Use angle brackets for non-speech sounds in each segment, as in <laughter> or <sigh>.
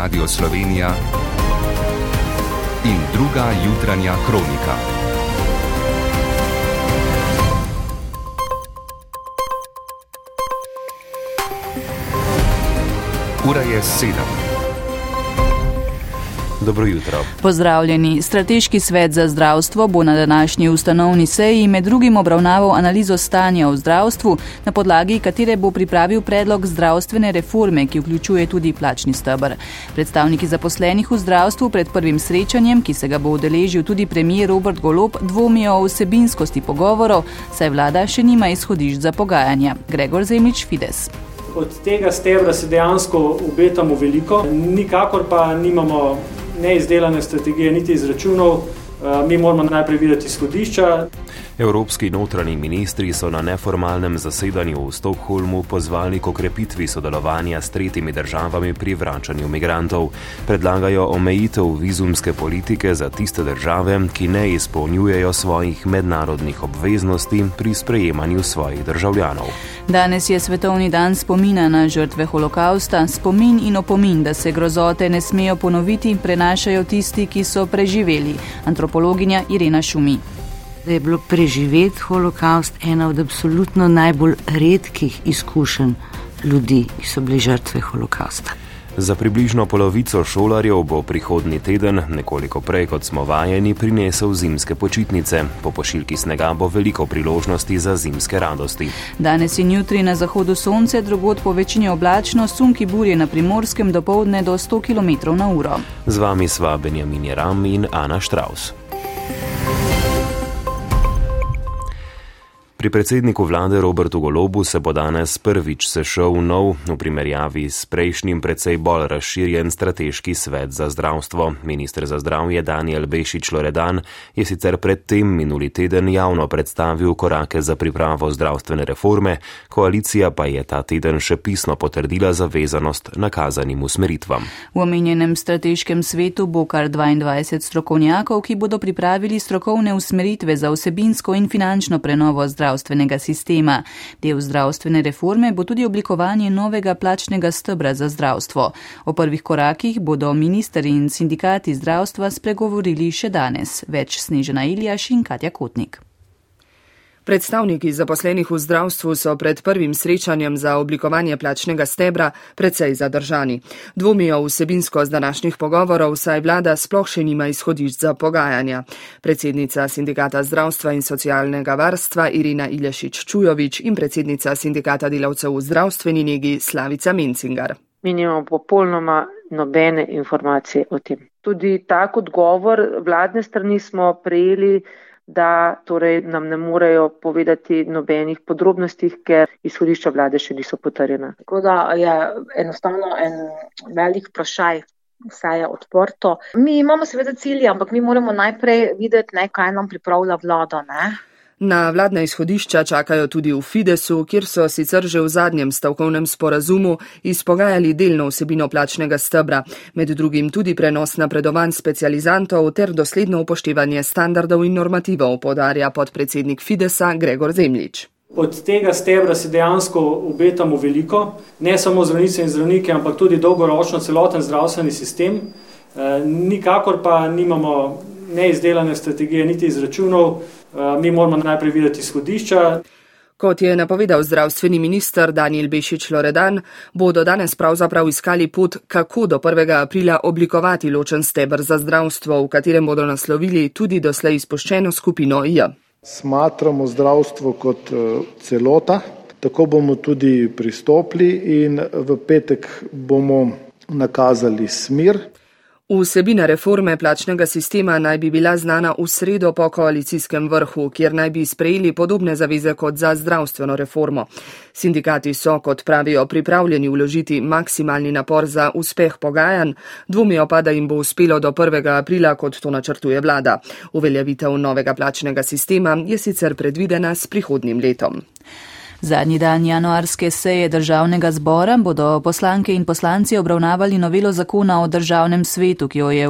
Radio Slovenija in druga jutranja kronika. Ura je sedem. Dobro jutro. Pozdravljeni. Strateški svet za zdravstvo bo na današnji ustanovni seji med drugim obravnaval analizo stanja v zdravstvu, na podlagi katere bo pripravil predlog zdravstvene reforme, ki vključuje tudi plačni stebr. Predstavniki zaposlenih v zdravstvu pred prvim srečanjem, ki se ga bo udeležil tudi premijer Robert Golob, dvomijo o vsebinskosti pogovorov, saj vlada še nima izhodišč za pogajanja. Gregor Zemlič Fides. Od tega stebra se dejansko obetamo veliko, nikakor pa nimamo neizdelane strategije, niti izračunov. Eh, mi moramo najprej videti izhodišča. Evropski notranji ministri so na neformalnem zasedanju v Stokholmu pozvali k okrepitvi sodelovanja s tretjimi državami pri vračanju migrantov. Predlagajo omejitev vizumske politike za tiste države, ki ne izpolnjujejo svojih mednarodnih obveznosti pri sprejemanju svojih državljanov. Danes je svetovni dan spomina na žrtve holokausta. Spomin in opomin, da se grozote ne smejo ponoviti, prenašajo tisti, ki so preživeli. Antropologinja Irena Šumi da je bilo preživeti holokaust ena od absolutno najbolj redkih izkušenj ljudi, ki so bili žrtve holokausta. Za približno polovico šolarjev bo prihodni teden, nekoliko prej kot smo vajeni, prinesel zimske počitnice. Po pošiljki snega bo veliko priložnosti za zimske radosti. Danes in jutri na zahodu sonce, drugod po večini oblačno, sunki burje na primorskem do povdne do 100 km na uro. Z vami sva Benjamin Jeram in Ana Štraus. Pri predsedniku vlade Robertu Golobu se bo danes prvič sešel nov, v primerjavi s prejšnjim precej bolj razširjen strateški svet za zdravstvo. Ministr za zdravje Daniel Bešič Loredan je sicer predtem minuli teden javno predstavil korake za pripravo zdravstvene reforme, koalicija pa je ta teden še pisno potrdila zavezanost nakazanim usmeritvam. V omenjenem strateškem svetu bo kar 22 strokovnjakov, ki bodo pripravili strokovne usmeritve za vsebinsko in finančno prenovo zdravstva zdravstvenega sistema. Del zdravstvene reforme bo tudi oblikovanje novega plačnega stebra za zdravstvo. O prvih korakih bodo ministri in sindikati zdravstva spregovorili še danes. Več Snežena Iljaš in Katja Kotnik. Predstavniki zaposlenih v zdravstvu so pred prvim srečanjem za oblikovanje plačnega stebra precej zadržani. Dvomijo vsebinsko z današnjih pogovorov, saj vlada sploh še nima izhodišč za pogajanja. Predsednica sindikata zdravstva in socialnega varstva Irina Ilješič Čujovič in predsednica sindikata delavcev v zdravstveni negi Slavica Mencingar. Mi nimamo popolnoma nobene informacije o tem. Tudi tak odgovor vladne strani smo prejeli da torej nam ne morejo povedati nobenih podrobnosti, ker izhodišča vlade še niso potrjena. Tako da je enostavno en velik vprašaj. Vse je odprto. Mi imamo seveda cilje, ampak mi moramo najprej videti, ne, kaj nam pripravlja vlada. Ne. Na vladna izhodišča čakajo tudi v Fidesu, kjer so sicer že v zadnjem stavkovnem sporazumu izpogajali delno vsebino plačnega stebra, med drugim tudi prenos napredovanj specializantov ter dosledno upoštevanje standardov in normativov, podarja podpredsednik Fidesa Gregor Zemlič. Od tega stebra si dejansko obetamo veliko, ne samo zdravnice in zdravnike, ampak tudi dolgoročno celoten zdravstveni sistem. E, nikakor pa nimamo neizdelane strategije, niti izračunov. Eh, mi moramo najprej videti izhodišča. Kot je napovedal zdravstveni minister Daniel Bešič Loredan, bodo danes pravzaprav iskali pot, kako do 1. aprila oblikovati ločen stebr za zdravstvo, v katerem bodo naslovili tudi doslej izpuščeno skupino J. Smatramo zdravstvo kot eh, celota, tako bomo tudi pristopili in v petek bomo nakazali smer. Vsebina reforme plačnega sistema naj bi bila znana v sredo po koalicijskem vrhu, kjer naj bi sprejeli podobne zaveze kot za zdravstveno reformo. Sindikati so, kot pravijo, pripravljeni vložiti maksimalni napor za uspeh pogajanj, dvomijo pa, da jim bo uspelo do 1. aprila, kot to načrtuje vlada. Uveljavitev novega plačnega sistema je sicer predvidena s prihodnim letom. Zadnji dan januarske seje državnega zbora bodo poslanke in poslanci obravnavali novelo zakona o državnem svetu, ki, je,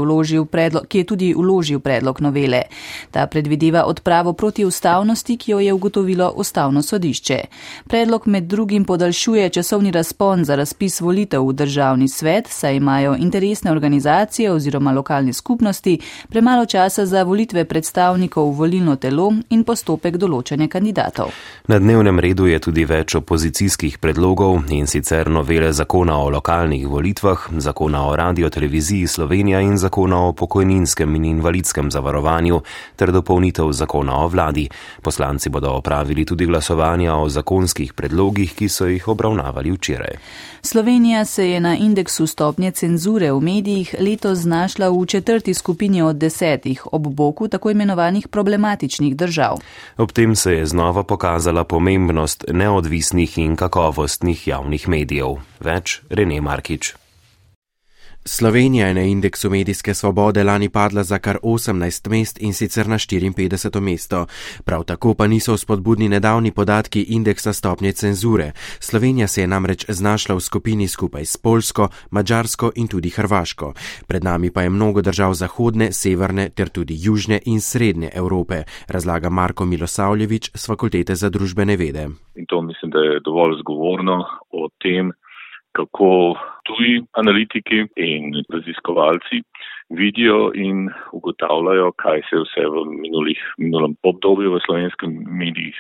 predlog, ki je tudi uložil predlog novele. Ta predvideva odpravo protiustavnosti, ki jo je ugotovilo ustavno sodišče. Predlog med drugim podaljšuje časovni razpon za razpis volitev v državni svet, saj imajo interesne organizacije oziroma lokalne skupnosti premalo časa za volitve predstavnikov v volilno telo in postopek določanja kandidatov. Na dnevnem redu je tudi več opozicijskih predlogov in sicer novele zakona o lokalnih volitvah, zakona o radioteleviziji Slovenija in zakona o pokojninskem in invalidskem zavarovanju ter dopolnitev zakona o vladi. Poslanci bodo opravili tudi glasovanja o zakonskih predlogih, ki so jih obravnavali včeraj. Slovenija se je na indeksu stopnje cenzure v medijih letos znašla v četrti skupini od desetih ob boku tako imenovanih problematičnih držav. Ob tem se je znova pokazala pomembnost neodvisnih in kakovostnih javnih medijev. Več Rene Markič. Slovenija je na indeksu medijske svobode lani padla za kar 18 mest in sicer na 54. mesto. Prav tako pa niso spodbudni nedavni podatki indeksa stopnje cenzure. Slovenija se je namreč znašla v skupini skupaj s Polsko, Mačarsko in tudi Hrvaško. Pred nami pa je mnogo držav zahodne, severne ter tudi južne in srednje Evrope, razlaga Marko Milosavljevič z Fakultete za družbene vede. In to mislim, da je dovolj zgovorno o tem, kako tuji analitiki in raziskovalci vidijo in ugotavljajo, kaj se je vse v minulih, minulem obdobju v slovenskem medijih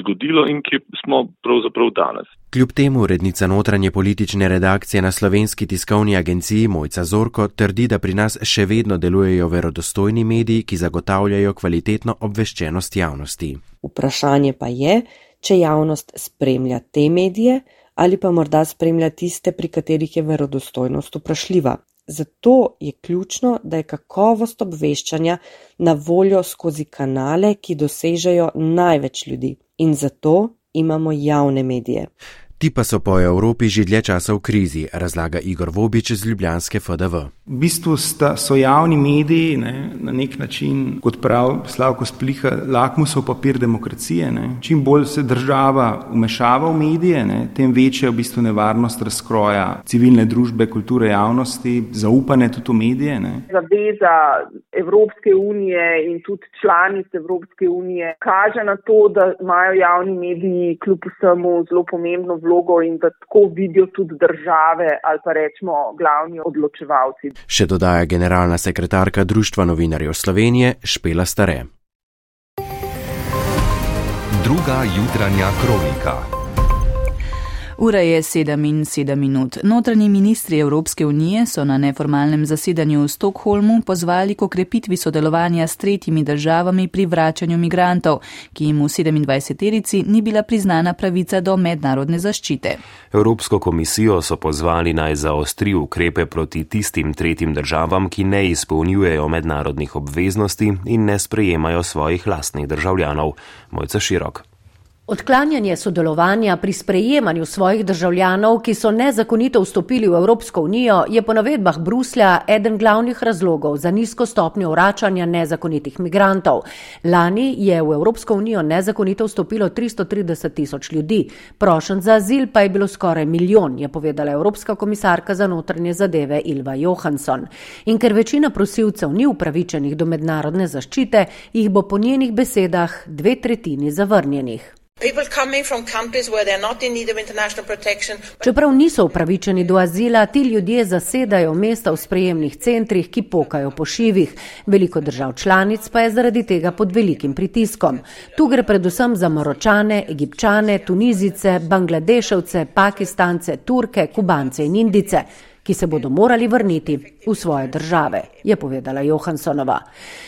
zgodilo in kje smo pravzaprav danes. Kljub temu urednica notranje politične redakcije na slovenski tiskovni agenciji Mojca Zorko trdi, da pri nas še vedno delujejo verodostojni mediji, ki zagotavljajo kvalitetno obveščenost javnosti. Vprašanje pa je, če javnost spremlja te medije, ali pa morda spremlja tiste, pri katerih je verodostojnost vprašljiva. Zato je ključno, da je kakovost obveščanja na voljo skozi kanale, ki dosežejo največ ljudi. In zato imamo javne medije. Ti pa so po Evropi že dlje časa v krizi, razlaga Igor Vobič z Ljubljanske FDV. V bistvu sta, so javni mediji ne, na nek način, kot pravi Slavko Spliha, lakmusov papir demokracije. Ne. Čim bolj se država umešava v medije, ne, tem večja je v bistvu nevarnost razkroja civilne družbe, kulture javnosti, zaupanje tudi v medije. Ne. Zaveza Evropske unije in tudi članic Evropske unije kaže na to, da imajo javni mediji kljub vsemu zelo pomembno vlogo in da tako vidijo tudi države ali pa rečemo glavni odločevalci. Še dodaja generalna sekretarka Društva novinarjev Slovenije Špela Stare. Druga jutranja kronika. Ura je 7 in 7 minut. Notranji ministri Evropske unije so na neformalnem zasedanju v Stokholmu pozvali k okrepitvi sodelovanja s tretjimi državami pri vračanju migrantov, ki jim v 27-terici ni bila priznana pravica do mednarodne zaščite. Evropsko komisijo so pozvali naj zaostri ukrepe proti tistim tretjim državam, ki ne izpolnjujejo mednarodnih obveznosti in ne sprejemajo svojih lastnih državljanov. Mojca Širok. Odklanjanje sodelovanja pri sprejemanju svojih državljanov, ki so nezakonito vstopili v Evropsko unijo, je po navedbah Bruslja eden glavnih razlogov za nizko stopnjo vračanja nezakonitih migrantov. Lani je v Evropsko unijo nezakonito vstopilo 330 tisoč ljudi, prošen za azil pa je bilo skoraj milijon, je povedala Evropska komisarka za notranje zadeve Ilva Johansson. In ker večina prosilcev ni upravičenih do mednarodne zaščite, jih bo po njenih besedah dve tretjini zavrnjenih. Čeprav niso upravičeni do azila, ti ljudje zasedajo mesta v sprejemnih centrih, ki pokajo po šivih. Veliko držav članic pa je zaradi tega pod velikim pritiskom. Tu gre predvsem za Moročane, Egipčane, Tunizice, Bangladeševce, Pakistance, Turke, Kubance in Indice ki se bodo morali vrniti v svoje države, je povedala Johanssonova.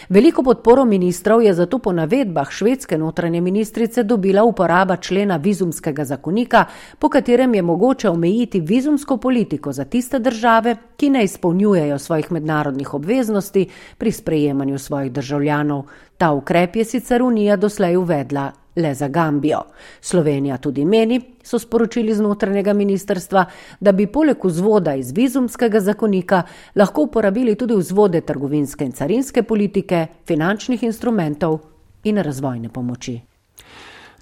Veliko podporo ministrov je zato po navedbah švedske notranje ministrice dobila uporaba člena vizumskega zakonika, po katerem je mogoče omejiti vizumsko politiko za tiste države, ki ne izpolnjujejo svojih mednarodnih obveznosti pri sprejemanju svojih državljanov. Ta ukrep je sicer Unija doslej uvedla le za Gambijo. Slovenija tudi meni, so sporočili z notranjega ministrstva, da bi poleg vzvoda iz vizumskega zakonika lahko uporabili tudi vzvode trgovinske in carinske politike, finančnih instrumentov in razvojne pomoči.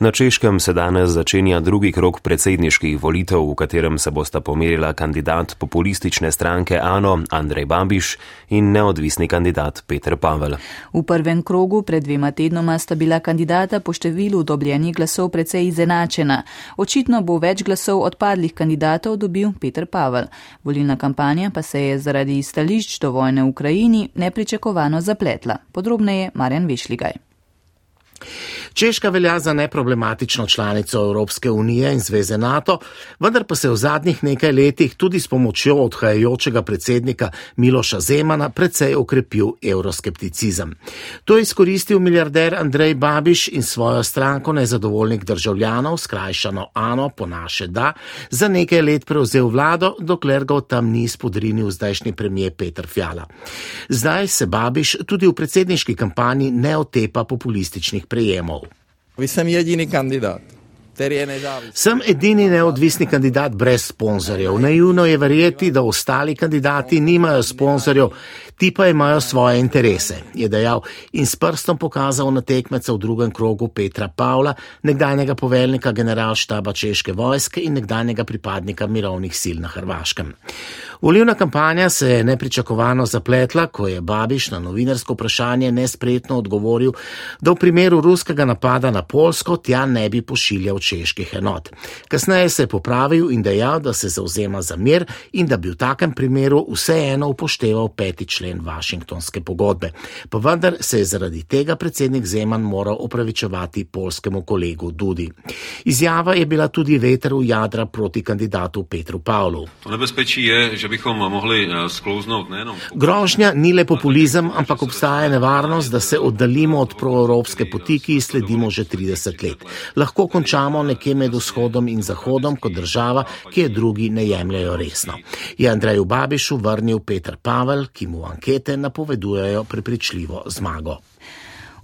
Na Češkem se danes začenja drugi krok predsedniških volitev, v katerem se bosta pomerila kandidat populistične stranke Ano Andrej Babiš in neodvisni kandidat Petr Pavel. V prvem krogu pred dvema tednoma sta bila kandidata po številu dobljenih glasov precej izenačena. Očitno bo več glasov odpadlih kandidatov dobil Petr Pavel. Volilna kampanja pa se je zaradi stališč do vojne v Ukrajini nepričakovano zapletla. Podrobneje Marjan Vešligaj. Češka velja za neproblematično članico Evropske unije in Zveze NATO, vendar pa se v zadnjih nekaj letih tudi s pomočjo odhajajočega predsednika Miloša Zemana precej okrepil euroskepticizem. To je izkoristil milijarder Andrej Babiš in svojo stranko nezadovoljnih državljanov, skrajšano Ano po naše da, za nekaj let prevzel vlado, dokler ga tam ni spodrinil zdajšnji premijer Petr Fjala. Zdaj se Babiš tudi v predsedniški kampanji ne otepa populističnih prejemov. Vy jsem jediný kandidát. Sem edini neodvisni kandidat brez sponzorjev. Naivno je verjeti, da ostali kandidati nimajo sponzorjev, ti pa imajo svoje interese, je dejal in s prstom pokazal na tekmeca v drugem krogu Petra Pavla, nekdanjega poveljnika generalštaba Češke vojske in nekdanjega pripadnika mirovnih sil na Hrvaškem. Volivna kampanja se je nepričakovano zapletla, ko je Babiš na novinarsko vprašanje nespretno odgovoril, da v primeru ruskega napada na Polsko tja ne bi pošiljal čeških enot. Kasneje se je popravil in dejal, da se zauzema za mir in da bi v takem primeru vseeno upošteval peti člen Vašingtonske pogodbe. Pa vendar se je zaradi tega predsednik Zeman moral opravičevati polskemu kolegu Dudi. Izjava je bila tudi veter v jadra proti kandidatu Petru Pavlu. To nebezpečí je, že bychom mohli eh, sklouznout nejenom. Grožnja ni le populizem, ampak obstaja nevarnost, da se oddaljimo od proevropske poti, ki sledimo že 30 let. Lahko končamo nekje med vzhodom in zahodom kot država, ki je drugi ne jemljajo resno. Je Andreju Babišu vrnil Petr Pavel, ki mu ankete napovedujejo prepričljivo zmago.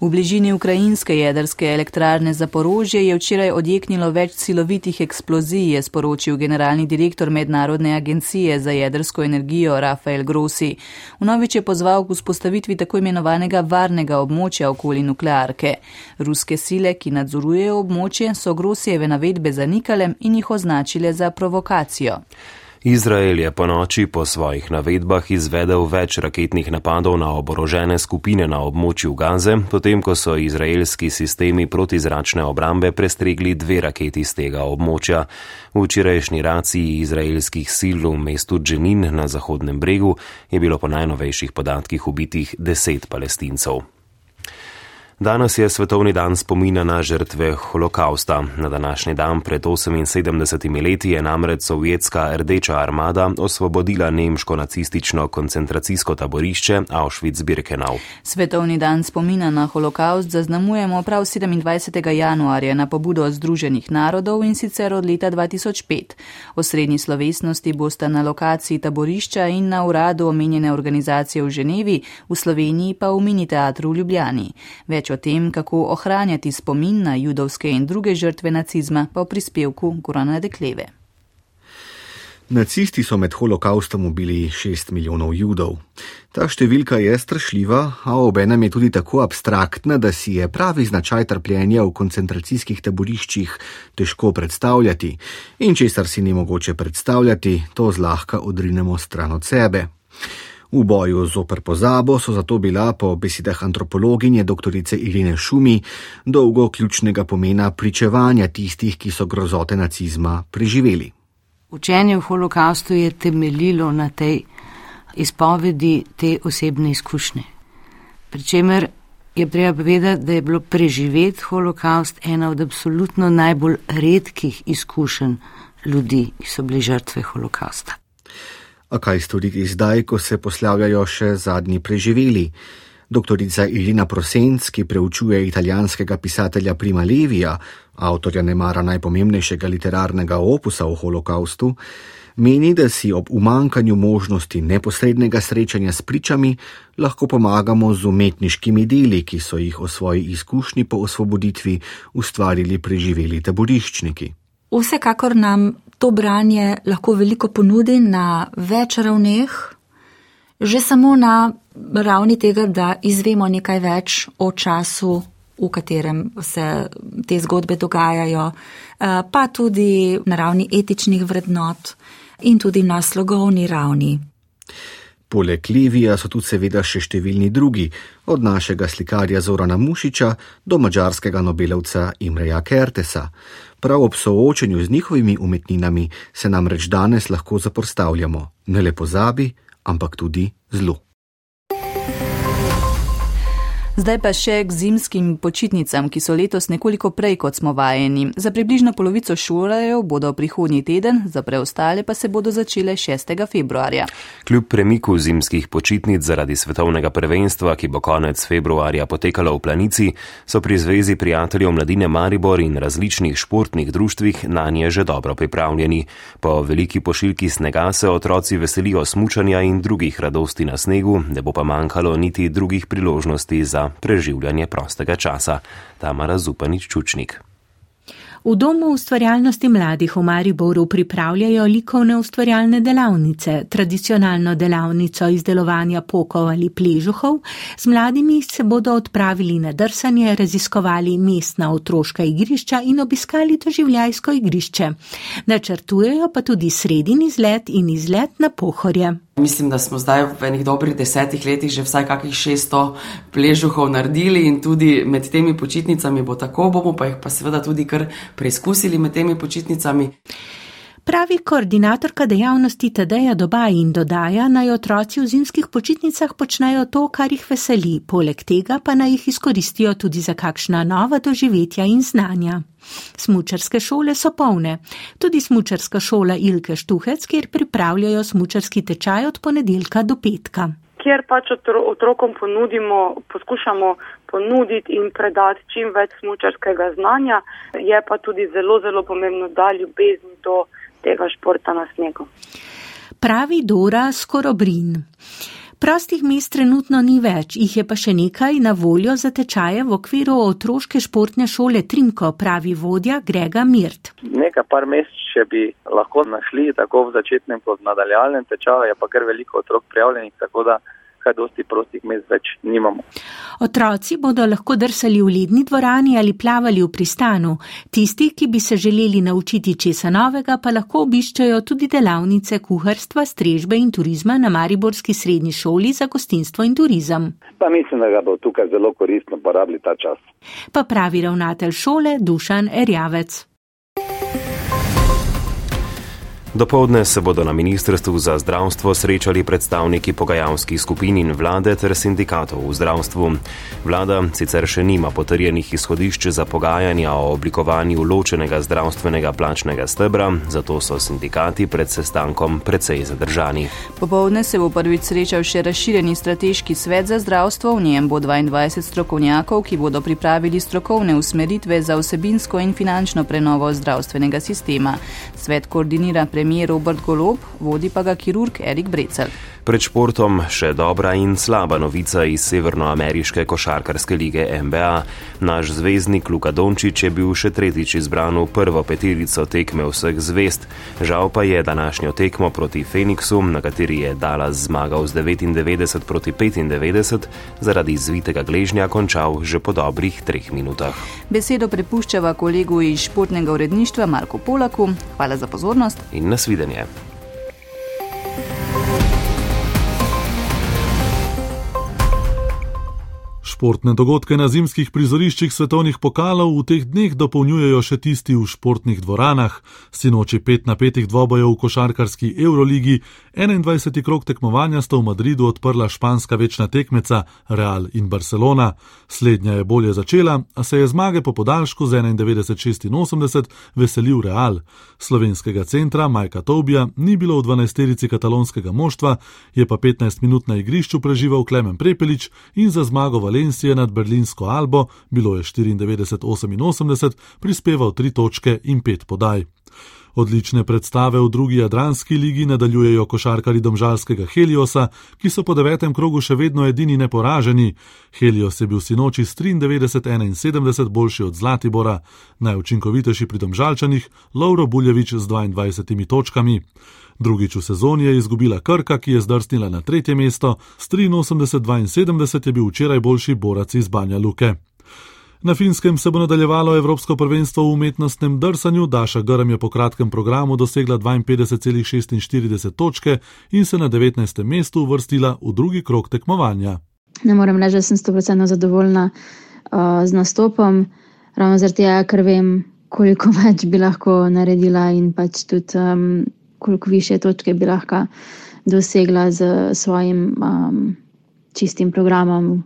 V bližini ukrajinske jedrske elektrarne Zaporožje je včeraj odjeknilo več silovitih eksplozij, je sporočil generalni direktor Mednarodne agencije za jedrsko energijo Rafael Grossi. Vnovič je pozval k vzpostavitvi tako imenovanega varnega območja okoli nuklearke. Ruske sile, ki nadzorujejo območje, so Grossijeve navedbe zanikale in jih označile za provokacijo. Izrael je po noči po svojih navedbah izvedel več raketnih napadov na oborožene skupine na območju Gaze, potem ko so izraelski sistemi protizračne obrambe prestregli dve raketi z tega območja. V včerajšnji raciji izraelskih sil v mestu Dženin na Zahodnem bregu je bilo po najnovejših podatkih ubitih deset palestincev. Danes je svetovni dan spomina na žrtve holokausta. Na današnji dan pred 78 leti je namreč sovjetska rdeča armada osvobodila nemško nacistično koncentracijsko taborišče Auschwitz-Birkenau. Svetovni dan spomina na holokaust zaznamujemo prav 27. januarja na pobudo Združenih narodov in sicer od leta 2005. Osrednji slovesnosti bosta na lokaciji taborišča in na uradu omenjene organizacije v Ženevi, v Sloveniji pa v mini teatru v Ljubljani. Več o tem, kako ohranjati spomin na judovske in druge žrtve nacizma, pa v prispevku Gorana Dekleve. Nacisti so med holokaustom ubili 6 milijonov judov. Ta številka je strašljiva, a obenem je tudi tako abstraktna, da si je pravi značaj trpljenja v koncentracijskih taboriščih težko predstavljati in česar si ni mogoče predstavljati, to zlahka odrinemo stran od sebe. V boju zoper pozabo so zato bila po besedah antropologinje dr. Irine Šumi dolgo ključnega pomena pričevanja tistih, ki so grozote nacizma preživeli. Učenje v holokaustu je temeljilo na tej izpovedi te osebne izkušnje. Pričemer je treba povedati, da je bilo preživeti holokaust ena od absolutno najbolj redkih izkušenj ljudi, ki so bili žrtve holokausta. A kaj storiti zdaj, ko se poslavljajo še zadnji preživeli? Doktorica Irina Prosenc, ki preučuje italijanskega pisatelja Prima Levija, avtorja nemara najpomembnejšega literarnega opusa o holokaustu, meni, da si ob umankanju možnosti neposrednega srečanja s pričami lahko pomagamo z umetniškimi deli, ki so jih o svoji izkušnji po osvoboditvi ustvarili preživeli taboriščniki. Vsekakor nam to branje lahko veliko ponudi na več ravneh, že samo na ravni tega, da izvemo nekaj več o času v katerem se te zgodbe dogajajo, eh, pa tudi na ravni etičnih vrednot in tudi na slogovni ravni. Poleg Levija so tu seveda še številni drugi, od našega slikarja Zorana Mušiča do mađarskega nobelovca Imreja Kertesa. Prav ob soočenju z njihovimi umetninami se nam reč danes lahko zaporstavljamo, ne le pozabi, ampak tudi zlo. Zdaj pa še k zimskim počitnicam, ki so letos nekoliko prej, kot smo vajeni. Za približno polovico šolarjev bodo prihodnji teden, za preostale pa se bodo začele 6. februarja. Kljub premiku zimskih počitnic zaradi svetovnega prvenstva, ki bo konec februarja potekalo v planici, so pri Zvezi prijateljev mladine Maribor in različnih športnih društvih na nje že dobro pripravljeni. Po veliki pošiljki snega se otroci veselijo smučanja in drugih radosti na snegu, ne bo pa manjkalo niti drugih priložnosti za preživljanje prostega časa. Tamara Zupanič Čučnik. V Domu ustvarjalnosti mladih v Mariboru pripravljajo likovne ustvarjalne delavnice, tradicionalno delavnico izdelovanja pokov ali pležuhov. Z mladimi se bodo odpravili na drsanje, raziskovali mestna otroška igrišča in obiskali doživljajsko igrišče. Načrtujejo pa tudi sredin izlet in izlet na pohorje. Mislim, da smo zdaj v enih dobrih desetih letih že vsaj kakih 600 pležuhov naredili in tudi med temi počitnicami bo tako, bomo pa jih pa seveda tudi kar preizkusili med temi počitnicami. Pravi koordinatorka dejavnosti Tadeja Dobaj in dodaja, naj otroci v zimskih počitnicah počnejo to, kar jih veseli, poleg tega pa naj jih izkoristijo tudi za kakšna nova doživetja in znanja. Smučarske šole so polne. Tudi smučarska šola Ilke Štuhec, kjer pripravljajo smučarski tečaj od ponedeljka do petka. Kjer pač otrokom ponudimo, poskušamo ponuditi in predati čim več smučarskega znanja, je pa tudi zelo, zelo pomembno, da ljubezni do tega športa na snegu. Pravi Dora Skorobrin. Prostih mest trenutno ni več, jih je pa še nekaj na voljo za tečaje v okviru otroške športne šole Trimko, pravi vodja Grega Mirt. Nekaj par mest, če bi lahko našli tako v začetnem kot nadaljalnem tečaju, je pa kar veliko otrok prijavljenih, tako da kaj dosti prostih mest več nimamo. Otroci bodo lahko drsali v ledni dvorani ali plavali v pristanu. Tisti, ki bi se želeli naučiti česa novega, pa lahko obiščajo tudi delavnice kuharstva, strežbe in turizma na Mariborski srednji šoli za gostinstvo in turizem. Pa mislim, da ga bo tukaj zelo koristno porabili ta čas. Pa pravi ravnatelj šole Dušan Erjavec. Dopoldne se bodo na Ministrstvu za zdravstvo srečali predstavniki pogajalskih skupin in vlade ter sindikatov v zdravstvu. Vlada sicer še nima potrjenih izhodišč za pogajanja o oblikovanju ločenega zdravstvenega plačnega stebra, zato so sindikati pred sestankom precej zadržani. Popovdne se bo prvič srečal še razširjeni strateški svet za zdravstvo, v njem bo 22 strokovnjakov, ki bodo pripravili strokovne usmeritve za vsebinsko in finančno prenovo zdravstvenega sistema. Svet koordinira pre premijer Robert Golob, vodi pa ga kirurg Erik Brecel. Pred športom še dobra in slaba novica iz Severnoameriške košarkarske lige NBA. Naš zvezdnik Luka Dončić je bil še tretjič izbran v prvo petirico tekme vseh zvest. Žal pa je današnjo tekmo proti Feniksu, na kateri je Dallas zmagal z 99 proti 95, zaradi zvitega gležnja končal že po dobrih treh minutah. Besedo prepuščava kolegu iz športnega uredništva Marko Polaku. Hvala za pozornost. In nasvidenje. Športne dogodke na zimskih prizoriščih svetovnih pokalov v teh dneh dopolnjujejo še tisti v športnih dvoranah. Sinoči pet na petih dvobojev v košarkarski Euroligi, 21. krok tekmovanja sta v Madridu odprla španska večna tekmeca Real in Barcelona. Slednja je bolje začela, a se je zmage po podaljšku z 91-86 veselil Real. Slovenskega centra Majka Tobija ni bilo v 12-terici katalonskega moštva, je pa 15 minut na igrišču preživel Klemen Prepelič in za zmago Valencia Valencia nad Berlinsko Albo, bilo je 94-88, prispeval tri točke in pet podaj. Odlične predstave v drugi Jadranski ligi nadaljujejo košarkari domžalskega Heliosa, ki so po devetem krogu še vedno edini neporaženi. Helios je bil sinoči s 93-71 boljši od Zlatibora, najučinkovitejši pri domžalčanih, Lauro Buljevič z 22 točkami. Drugič v sezoni je izgubila Krka, ki je zdrsnila na tretje mesto, s 83-72 je bil včeraj boljši borac iz Banja Luke. Na finskem se bo nadaljevalo Evropsko prvenstvo v umetnostnem drsanju. Daša Grm je po kratkem programu dosegla 52,46 točke in se na 19. mestu uvrstila v drugi krok tekmovanja. Ne morem reči, da sem 100% zadovoljna uh, z nastopom, ravno zaradi tega, ker vem, koliko <laughs> več bi lahko naredila in pač tudi um, koliko više točke bi lahko dosegla z svojim um, čistim programom.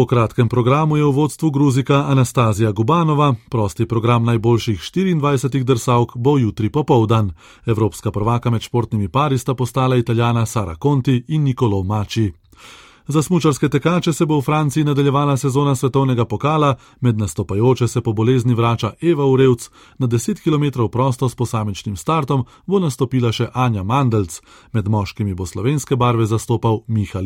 Po kratkem programu je v vodstvu Gruzika Anastazija Gubanova, prosti program najboljših 24 drsalk bo jutri popovdan. Evropska prvaka med športnimi pari sta postala italijana Sara Conti in Nikolo Mači. Za smučarske tekače se bo v Franciji nadaljevala sezona svetovnega pokala, med nastopajoče se po bolezni vrača Eva Urevc, na 10 km prosto s posamičnim startom bo nastopila še Anja Mandelc, med moškimi bo slovenske barve zastopal Miha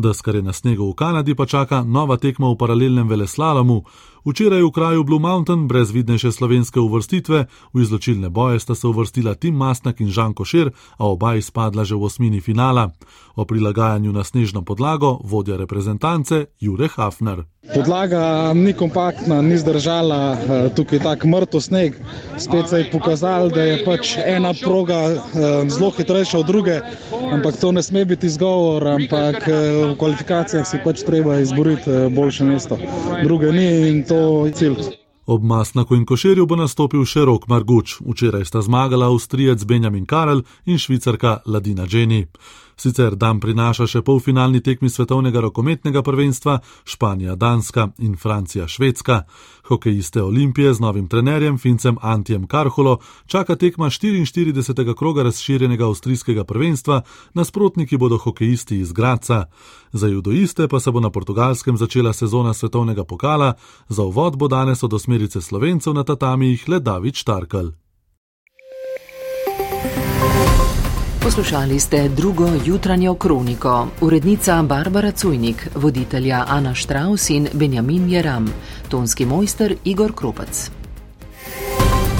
Ličev. Deskare na snegu v Kanadi pa čaka nova tekma v paralelnem veleslalomu. Včeraj v kraju Blue Mountain, brez vidnejše slovenske uvrstitve, v izločilne boje sta se uvrstila Tim Masnak in Žan Košir, a oba izpadla že v osmini finala. O prilagajanju na snežno podlago vodja reprezentance Jure Hafner. Podlaga ni kompaktna, ni zdržala, eh, tukaj je tako mrtev sneg. Spet se je pokazalo, da je pač ena proga eh, zelo hitrejša od druge, ampak to ne sme biti izgovor, ampak eh, v kvalifikacijah si pač treba izboriti boljše mesto. Druge ni in to je cilj. Ob Masnaku in Košerju bo nastopil še Rok Marguč. Včeraj sta zmagala Avstrijec Benjamin Karel in Švicarka Ladina Dženi. Sicer dan prinaša še polfinalni tekmi svetovnega rokometnega prvenstva Španija, Danska in Francija, Švedska. Hokejiste Olimpije z novim trenerjem Fincem Antijem Karholo čaka tekma 44. kroga razširjenega avstrijskega prvenstva, nasprotniki bodo hokejisti iz Graca. Za judoiste pa se bo na portugalskem začela sezona svetovnega pokala, za uvod bo danes od osmerice slovencev na tatamijih le David Štarkal. Poslušali ste drugo jutranjo kroniko. Urednica Barbara Cujnik, voditelja Ana Štraus in Benjamin Jeram, tonski mojster Igor Kropac.